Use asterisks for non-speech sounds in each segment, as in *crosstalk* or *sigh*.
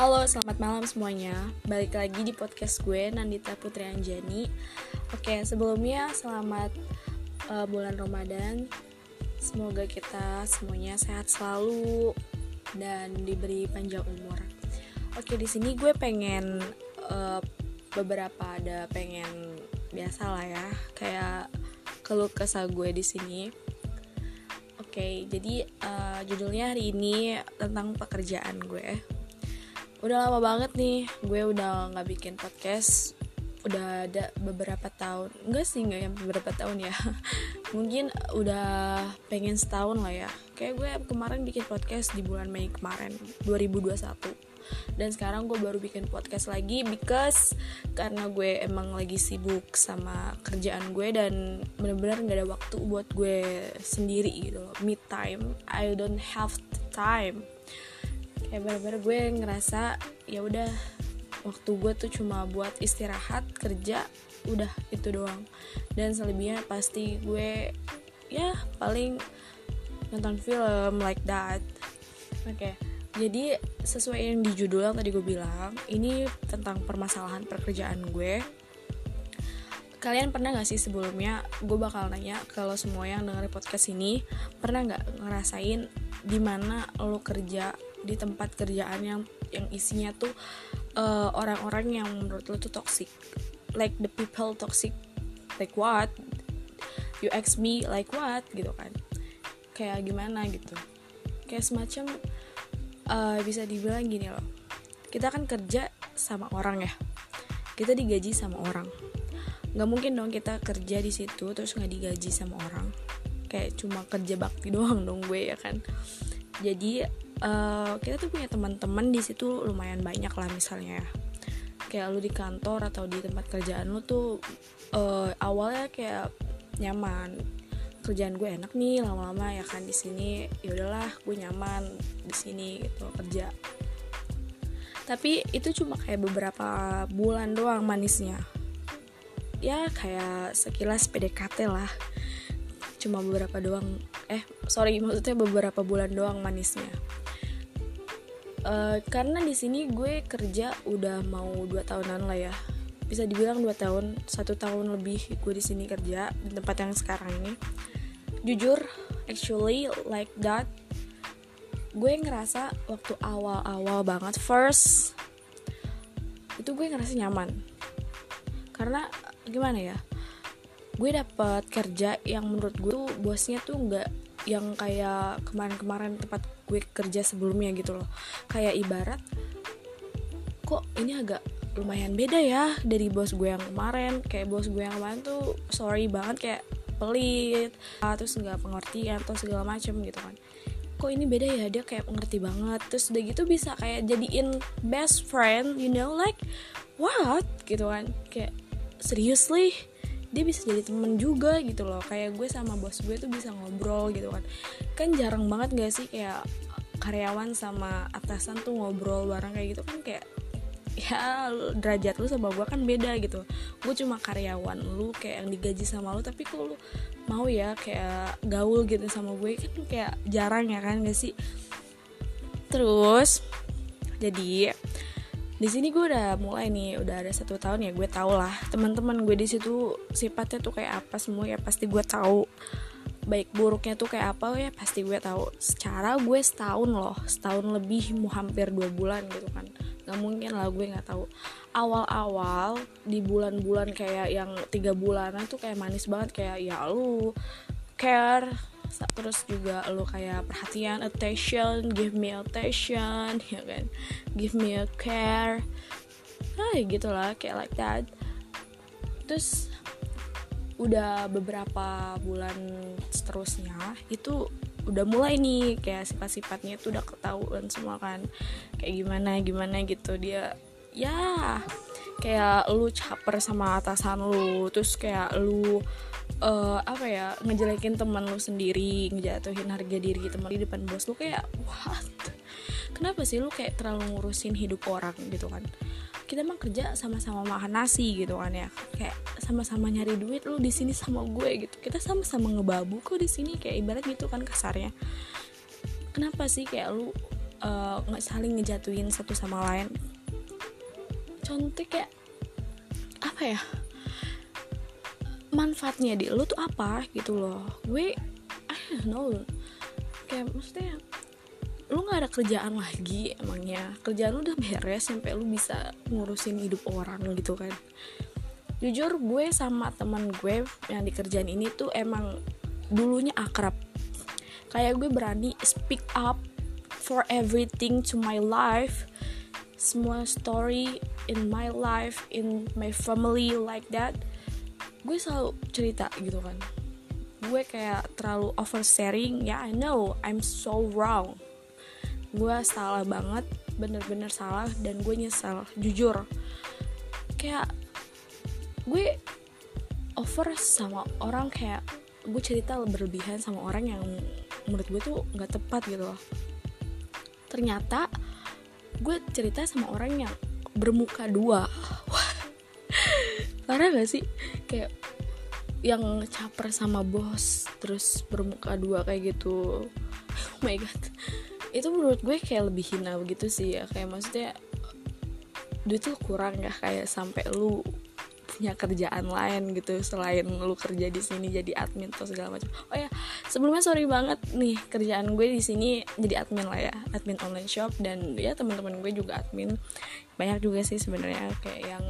Halo, selamat malam semuanya. Balik lagi di podcast gue Nandita Putri Anjani. Oke, sebelumnya selamat uh, bulan Ramadan. Semoga kita semuanya sehat selalu dan diberi panjang umur. Oke, di sini gue pengen uh, beberapa ada pengen biasa lah ya, kayak keluh kesah gue di sini. Oke, jadi uh, judulnya hari ini tentang pekerjaan gue udah lama banget nih gue udah nggak bikin podcast. Udah ada beberapa tahun. Enggak sih nggak yang beberapa tahun ya. *laughs* Mungkin udah pengen setahun lah ya. Kayak gue kemarin bikin podcast di bulan Mei kemarin 2021 dan sekarang gue baru bikin podcast lagi because karena gue emang lagi sibuk sama kerjaan gue dan bener-bener nggak ada waktu buat gue sendiri gitu loh. Me time I don't have time kayak bener-bener gue ngerasa ya udah waktu gue tuh cuma buat istirahat kerja udah itu doang dan selebihnya pasti gue ya paling nonton film like that oke okay. jadi sesuai yang di judul yang tadi gue bilang ini tentang permasalahan pekerjaan gue kalian pernah gak sih sebelumnya gue bakal nanya kalau semua yang dengerin podcast ini pernah nggak ngerasain di mana lo kerja di tempat kerjaan yang yang isinya tuh eh, orang-orang uh, yang menurut lo tuh toxic. Like the people toxic. Like what? You ask me like what? Gitu kan. Kayak gimana gitu. Kayak semacam uh, bisa dibilang gini loh. Kita kan kerja sama orang ya. Kita digaji sama orang. Nggak mungkin dong kita kerja di situ terus nggak digaji sama orang. Kayak cuma kerja bakti *laughs* doang dong gue ya kan. Jadi uh, kita tuh punya teman-teman di situ lumayan banyak lah misalnya. Ya kayak lu di kantor atau di tempat kerjaan lu tuh uh, awalnya kayak nyaman. Kerjaan gue enak nih lama-lama ya kan di sini. Ya udahlah gue nyaman di sini gitu kerja. Tapi itu cuma kayak beberapa bulan doang manisnya. Ya kayak sekilas PDKT lah. Cuma beberapa doang. Eh sorry maksudnya beberapa bulan doang manisnya uh, karena di sini gue kerja udah mau dua tahunan lah ya. Bisa dibilang dua tahun satu tahun lebih gue di sini kerja di tempat yang sekarang ini. Jujur actually like that gue ngerasa waktu awal-awal banget first itu gue ngerasa nyaman. Karena gimana ya gue dapet kerja yang menurut gue tuh bosnya tuh nggak yang kayak kemarin-kemarin tempat gue kerja sebelumnya gitu loh. Kayak ibarat kok ini agak lumayan beda ya dari bos gue yang kemarin. Kayak bos gue yang kemarin tuh sorry banget kayak pelit terus nggak pengertian atau segala macem gitu kan. Kok ini beda ya? Dia kayak pengerti banget. Terus udah gitu bisa kayak jadiin best friend you know like what? Gitu kan. Kayak seriously dia bisa jadi temen juga gitu loh. Kayak gue sama bos gue tuh bisa ngobrol gitu kan. Kan jarang banget gak sih kayak karyawan sama atasan tuh ngobrol bareng kayak gitu kan kayak ya derajat lu sama gue kan beda gitu. Gue cuma karyawan lu kayak yang digaji sama lu tapi kok lu mau ya kayak gaul gitu sama gue? Kan kayak jarang ya kan gak sih? Terus jadi di sini gue udah mulai nih udah ada satu tahun ya gue tau lah teman-teman gue di situ sifatnya tuh kayak apa semua ya pasti gue tahu baik buruknya tuh kayak apa ya pasti gue tahu secara gue setahun loh setahun lebih mau hampir dua bulan gitu kan. Nggak mungkin lah gue nggak tahu awal-awal di bulan-bulan kayak yang tiga bulanan tuh kayak manis banget kayak ya lu care terus juga lo kayak perhatian attention give me attention *laughs* ya kan? Give me a care. Ah gitulah kayak like that. Terus udah beberapa bulan seterusnya itu udah mulai nih kayak sifat-sifatnya itu udah ketahuan semua kan. Kayak gimana gimana gitu. Dia ya kayak lu caper sama atasan lu terus kayak lu uh, apa ya ngejelekin teman lu sendiri ngejatuhin harga diri teman di depan bos lu kayak what? Kenapa sih lu kayak terlalu ngurusin hidup orang gitu kan? Kita emang kerja sama-sama makan nasi gitu kan ya. Kayak sama-sama nyari duit lu di sini sama gue gitu. Kita sama-sama ngebabu kok di sini kayak ibarat gitu kan kasarnya. Kenapa sih kayak lu nggak uh, saling ngejatuhin satu sama lain contoh kayak apa ya manfaatnya di lu tuh apa gitu loh. Gue I don't kayak maksudnya lu nggak ada kerjaan lagi emangnya. Kerjaan lu udah beres sampai lu bisa ngurusin hidup orang gitu kan. Jujur gue sama teman gue yang di kerjaan ini tuh emang dulunya akrab. Kayak gue berani speak up for everything to my life semua story in my life in my family like that gue selalu cerita gitu kan. Gue kayak terlalu oversharing. Ya yeah, I know I'm so wrong. Gue salah banget bener-bener salah dan gue nyesel jujur. Kayak gue over sama orang kayak gue cerita berlebihan sama orang yang menurut gue tuh nggak tepat gitu loh. Ternyata gue cerita sama orang yang bermuka dua. *laughs* Karena gak sih? Kayak yang caper sama bos terus bermuka dua kayak gitu. Oh my god. Itu menurut gue kayak lebih hina begitu sih ya. Kayak maksudnya duit tuh kurang ya kayak sampai lu punya kerjaan lain gitu selain lu kerja di sini jadi admin atau segala macam. Oh ya sebelumnya sorry banget nih kerjaan gue di sini jadi admin lah ya admin online shop. Dan ya teman-teman gue juga admin. Banyak juga sih sebenarnya kayak yang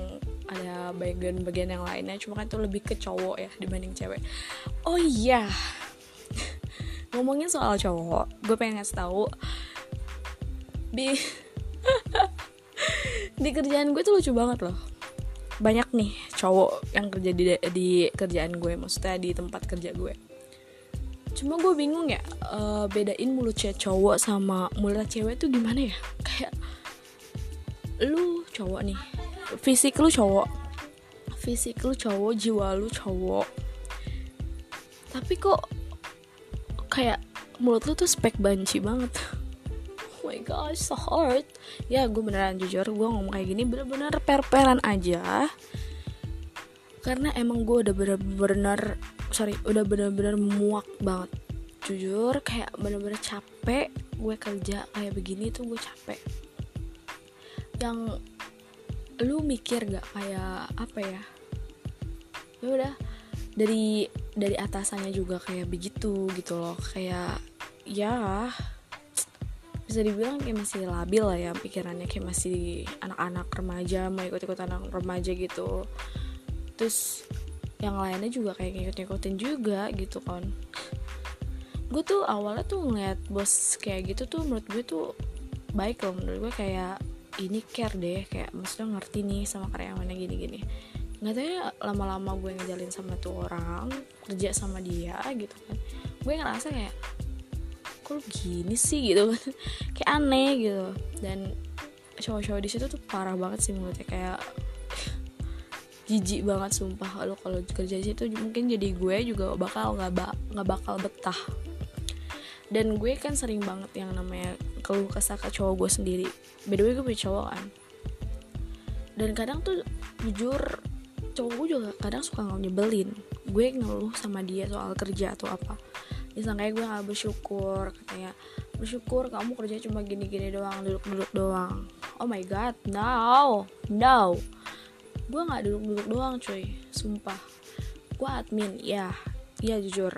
ada bagian-bagian yang lainnya. Cuma kan itu lebih ke cowok ya dibanding cewek. Oh iya *laughs* ngomongin soal cowok gue pengen ngasih tahu di *laughs* di kerjaan gue tuh lucu banget loh banyak nih cowok yang kerja di di kerjaan gue maksudnya di tempat kerja gue. Cuma gue bingung ya uh, bedain mulut cowok sama mulut cewek tuh gimana ya? Kayak lu cowok nih fisik lu cowok fisik lu cowok jiwa lu cowok. Tapi kok kayak mulut lu tuh spek banci banget my gosh so hard. Ya gue beneran jujur gue ngomong kayak gini bener-bener per-peran aja. Karena emang gue udah bener-bener sorry udah bener-bener muak banget. Jujur kayak bener-bener capek gue kerja kayak begini tuh gue capek. Yang lu mikir gak kayak apa ya? Ya udah dari dari atasannya juga kayak begitu gitu loh. Kayak ya bisa dibilang kayak masih labil lah ya pikirannya kayak masih anak-anak remaja mau ikut-ikut anak remaja gitu. Terus yang lainnya juga kayak ngikut-ngikutin juga gitu kan. Gue tuh awalnya tuh ngeliat bos kayak gitu tuh menurut gue tuh baik loh menurut gue kayak ini care deh kayak maksudnya ngerti nih sama karyawannya gini-gini. Nggak ya lama-lama gue ngejalin sama tuh orang kerja sama dia gitu kan. Gue ngerasa kayak kok gini sih gitu kan. *laughs* Kayak aneh gitu. Dan cowok-cowok di situ tuh parah banget sih menurutnya. Kayak jijik banget sumpah. Lo kalau kerja di situ mungkin jadi gue juga bakal nggak ba nggak bakal betah. Dan gue kan sering banget yang namanya keluh kesah ke cowok gue sendiri. Beda gue punya cowok kan. Dan kadang tuh jujur cowok gue juga kadang suka nggak nyebelin. Gue ngeluh sama dia soal kerja atau apa kayak gue gak bersyukur katanya. Bersyukur kamu kerja cuma gini-gini doang duduk-duduk doang. Oh my god no no. Gue nggak duduk-duduk doang cuy. Sumpah. Gue admin ya iya jujur.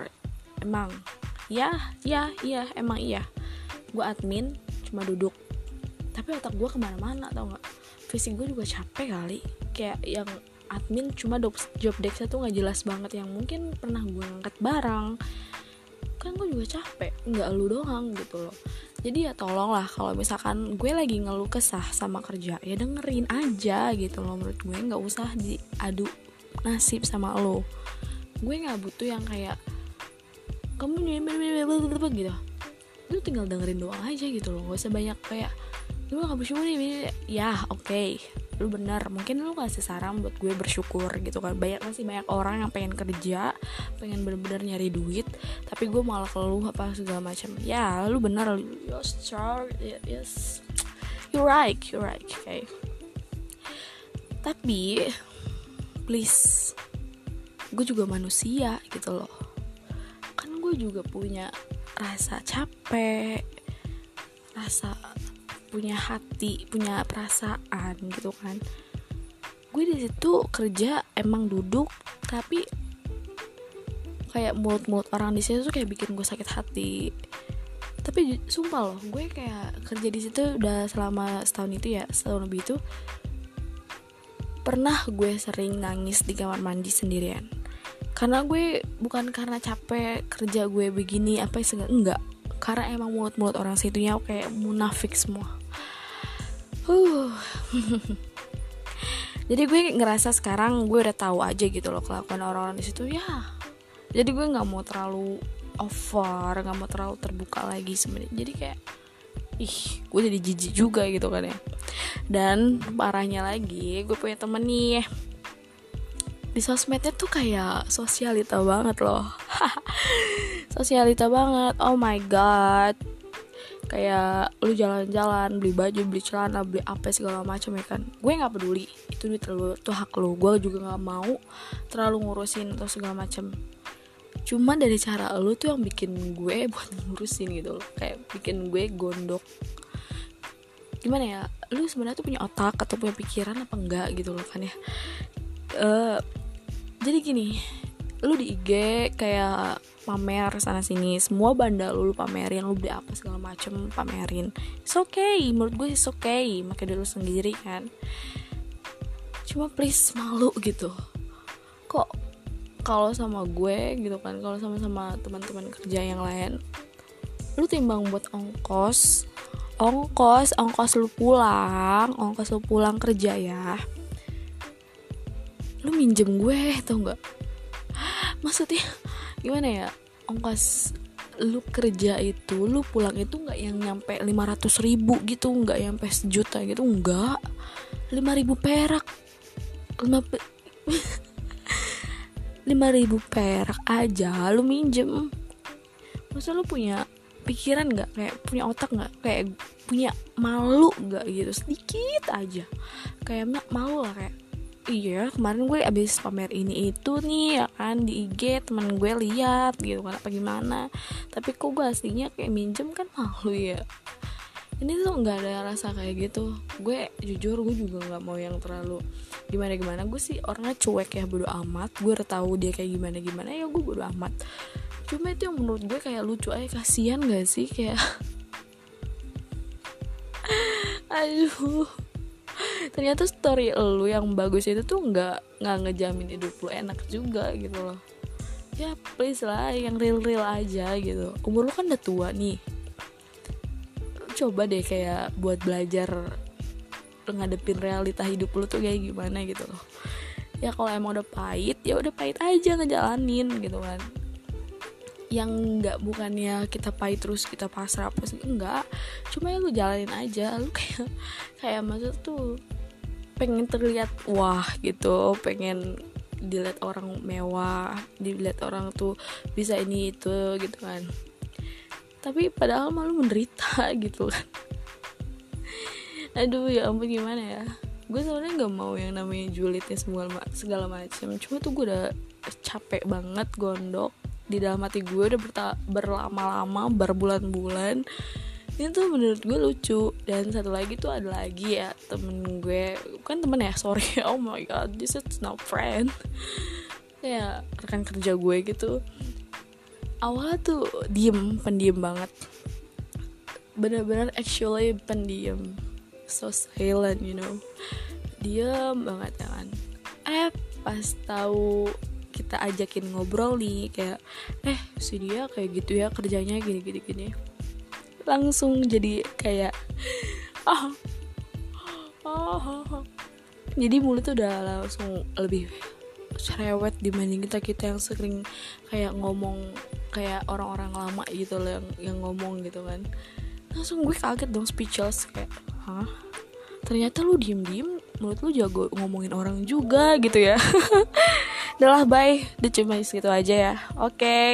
Emang. Ya ya iya. Emang iya. Gue admin cuma duduk. Tapi otak gue ke mana-mana tau nggak? Fisik gue juga capek kali. Kayak yang admin cuma job desknya tuh nggak jelas banget. Yang mungkin pernah gue ngangkat barang kan gue juga capek. Nggak lu doang gitu loh. Jadi ya tolong lah kalau misalkan gue lagi ngeluh kesah sama kerja ya dengerin aja gitu loh. Menurut gue nggak usah diadu nasib sama lo. Gue nggak butuh yang kayak kamu gitu. Lu tinggal dengerin doang aja gitu loh. Gak usah banyak kayak gue gak bersyukur nih ya oke. okay lu bener mungkin lu kasih saran buat gue bersyukur gitu kan. Banyak masih banyak orang yang pengen kerja pengen bener-bener nyari duit tapi gue malah keluh apa segala macam. Ya lu bener yes sure yes you right you right okay. Tapi please gue juga manusia gitu loh. Kan gue juga punya rasa capek rasa punya hati punya perasaan gitu kan. Gue di situ kerja emang duduk tapi kayak mulut-mulut orang di situ tuh kayak bikin gue sakit hati. Tapi sumpah loh gue kayak kerja di situ udah selama setahun itu ya setahun lebih itu pernah gue sering nangis di kamar mandi sendirian. Karena gue bukan karena capek kerja gue begini apa sih enggak. Karena emang mulut-mulut orang situnya kayak munafik semua huh. *laughs* Jadi gue ngerasa sekarang gue udah tahu aja gitu loh kelakuan orang-orang di situ. Ya. Jadi gue nggak mau terlalu over nggak mau terlalu terbuka lagi sebenarnya. Jadi kayak ih gue jadi jijik juga gitu kan ya. Dan parahnya lagi gue punya temen nih. Di sosmednya tuh kayak sosialita banget loh. *laughs* Sosialita banget. Oh my god kayak lu jalan-jalan beli baju beli celana beli apa segala macam ya kan. Gue nggak peduli itu duit lu itu hak lu. Gue juga nggak mau terlalu ngurusin atau segala macam. Cuma dari cara lu tuh yang bikin gue *laughs* buat ngurusin gitu loh. Kayak bikin gue gondok. Gimana ya? Lu sebenarnya tuh punya otak atau punya pikiran apa enggak gitu loh kan ya? Uh, jadi gini lu di IG kayak pamer sana sini. Semua banda lu, lu pamerin lu beli apa segala macem pamerin. It's okay menurut gue it's okay. Makai dulu sendiri kan? Cuma please malu gitu. Kok kalau sama gue gitu kan kalau sama sama teman-teman kerja yang lain lu timbang buat ongkos ongkos ongkos lu pulang ongkos lu pulang kerja ya. Lu minjem gue tau nggak? *gasps* Maksudnya gimana ya? Ongkos lu kerja itu lu pulang itu nggak yang nyampe 500 ribu gitu nggak nyampe sejuta gitu nggak. 5 ribu perak. 5 pe *laughs* ribu perak aja lu minjem. Masa lu punya pikiran nggak? Kayak punya otak nggak? Kayak punya malu nggak gitu? Sedikit aja. Kayak malu lah kayak iya kemarin gue abis pamer ini itu nih ya kan di IG teman gue lihat gitu kan apa gimana. Tapi kok gue aslinya kayak minjem kan malu ya. Ini tuh nggak ada rasa kayak gitu. Gue jujur gue juga nggak mau yang terlalu gimana gimana gue sih orangnya cuek ya bodo amat. Gue udah tahu dia kayak gimana gimana ya gue bodo amat. Cuma itu yang menurut gue kayak lucu aja kasihan gak sih? Kayak *laughs* aduh ternyata story lu yang bagus itu tuh nggak nggak ngejamin hidup lu enak juga gitu loh. Ya please lah yang real real aja gitu. Umur lu kan udah tua nih. Coba deh kayak buat belajar ngadepin realita hidup lu tuh kayak gimana gitu loh. Ya kalau emang udah pahit ya udah pahit aja ngejalanin gitu kan yang nggak bukannya kita pahit terus kita pasrah apa sih enggak. Cuma ya lu jalanin aja lu kayak *laughs* kayak maksud tuh pengen terlihat wah gitu pengen dilihat orang mewah dilihat orang tuh bisa ini itu gitu kan. Tapi padahal malu menderita *laughs* gitu kan. Aduh ya ampun gimana ya? Gue sebenarnya nggak mau yang namanya julidnya segala segala macam cuma tuh gue udah capek banget gondok di dalam hati gue udah berlama-lama berbulan-bulan. Ini tuh menurut gue lucu. Dan satu lagi tuh ada lagi ya temen gue. Kan temen ya sorry. *laughs* Oh my god this is not friend. Ya rekan kerja gue gitu. Awalnya tuh diem pendiam banget. Bener-bener actually pendiam so silent you know. Diem banget ya kan. Eh pas tahu kita ajakin ngobrol nih kayak eh si dia kayak gitu ya kerjanya gini gini gini. Langsung jadi kayak ah oh, oh, oh. jadi mulut tuh udah langsung lebih cerewet dibanding kita kita yang sering kayak ngomong kayak orang-orang lama gitu loh yang yang ngomong gitu kan. Langsung gue kaget dong speechless kayak hah? Ternyata lu diem-diem mulut lu jago ngomongin orang juga gitu ya *laughs* udahlah bye. Udah cuma segitu aja ya. Oke. Okay.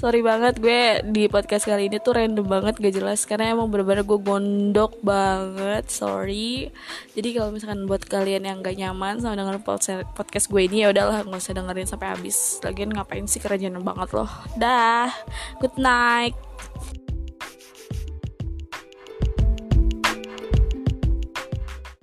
sorry banget gue di podcast kali ini tuh random banget gak jelas. Karena emang bener-bener gue gondok banget sorry. Jadi kalau misalkan buat kalian yang gak nyaman sama dengan podcast gue ini ya udahlah nggak usah dengerin sampai habis. Lagian ngapain sih kerjaan banget loh. Dah. Good night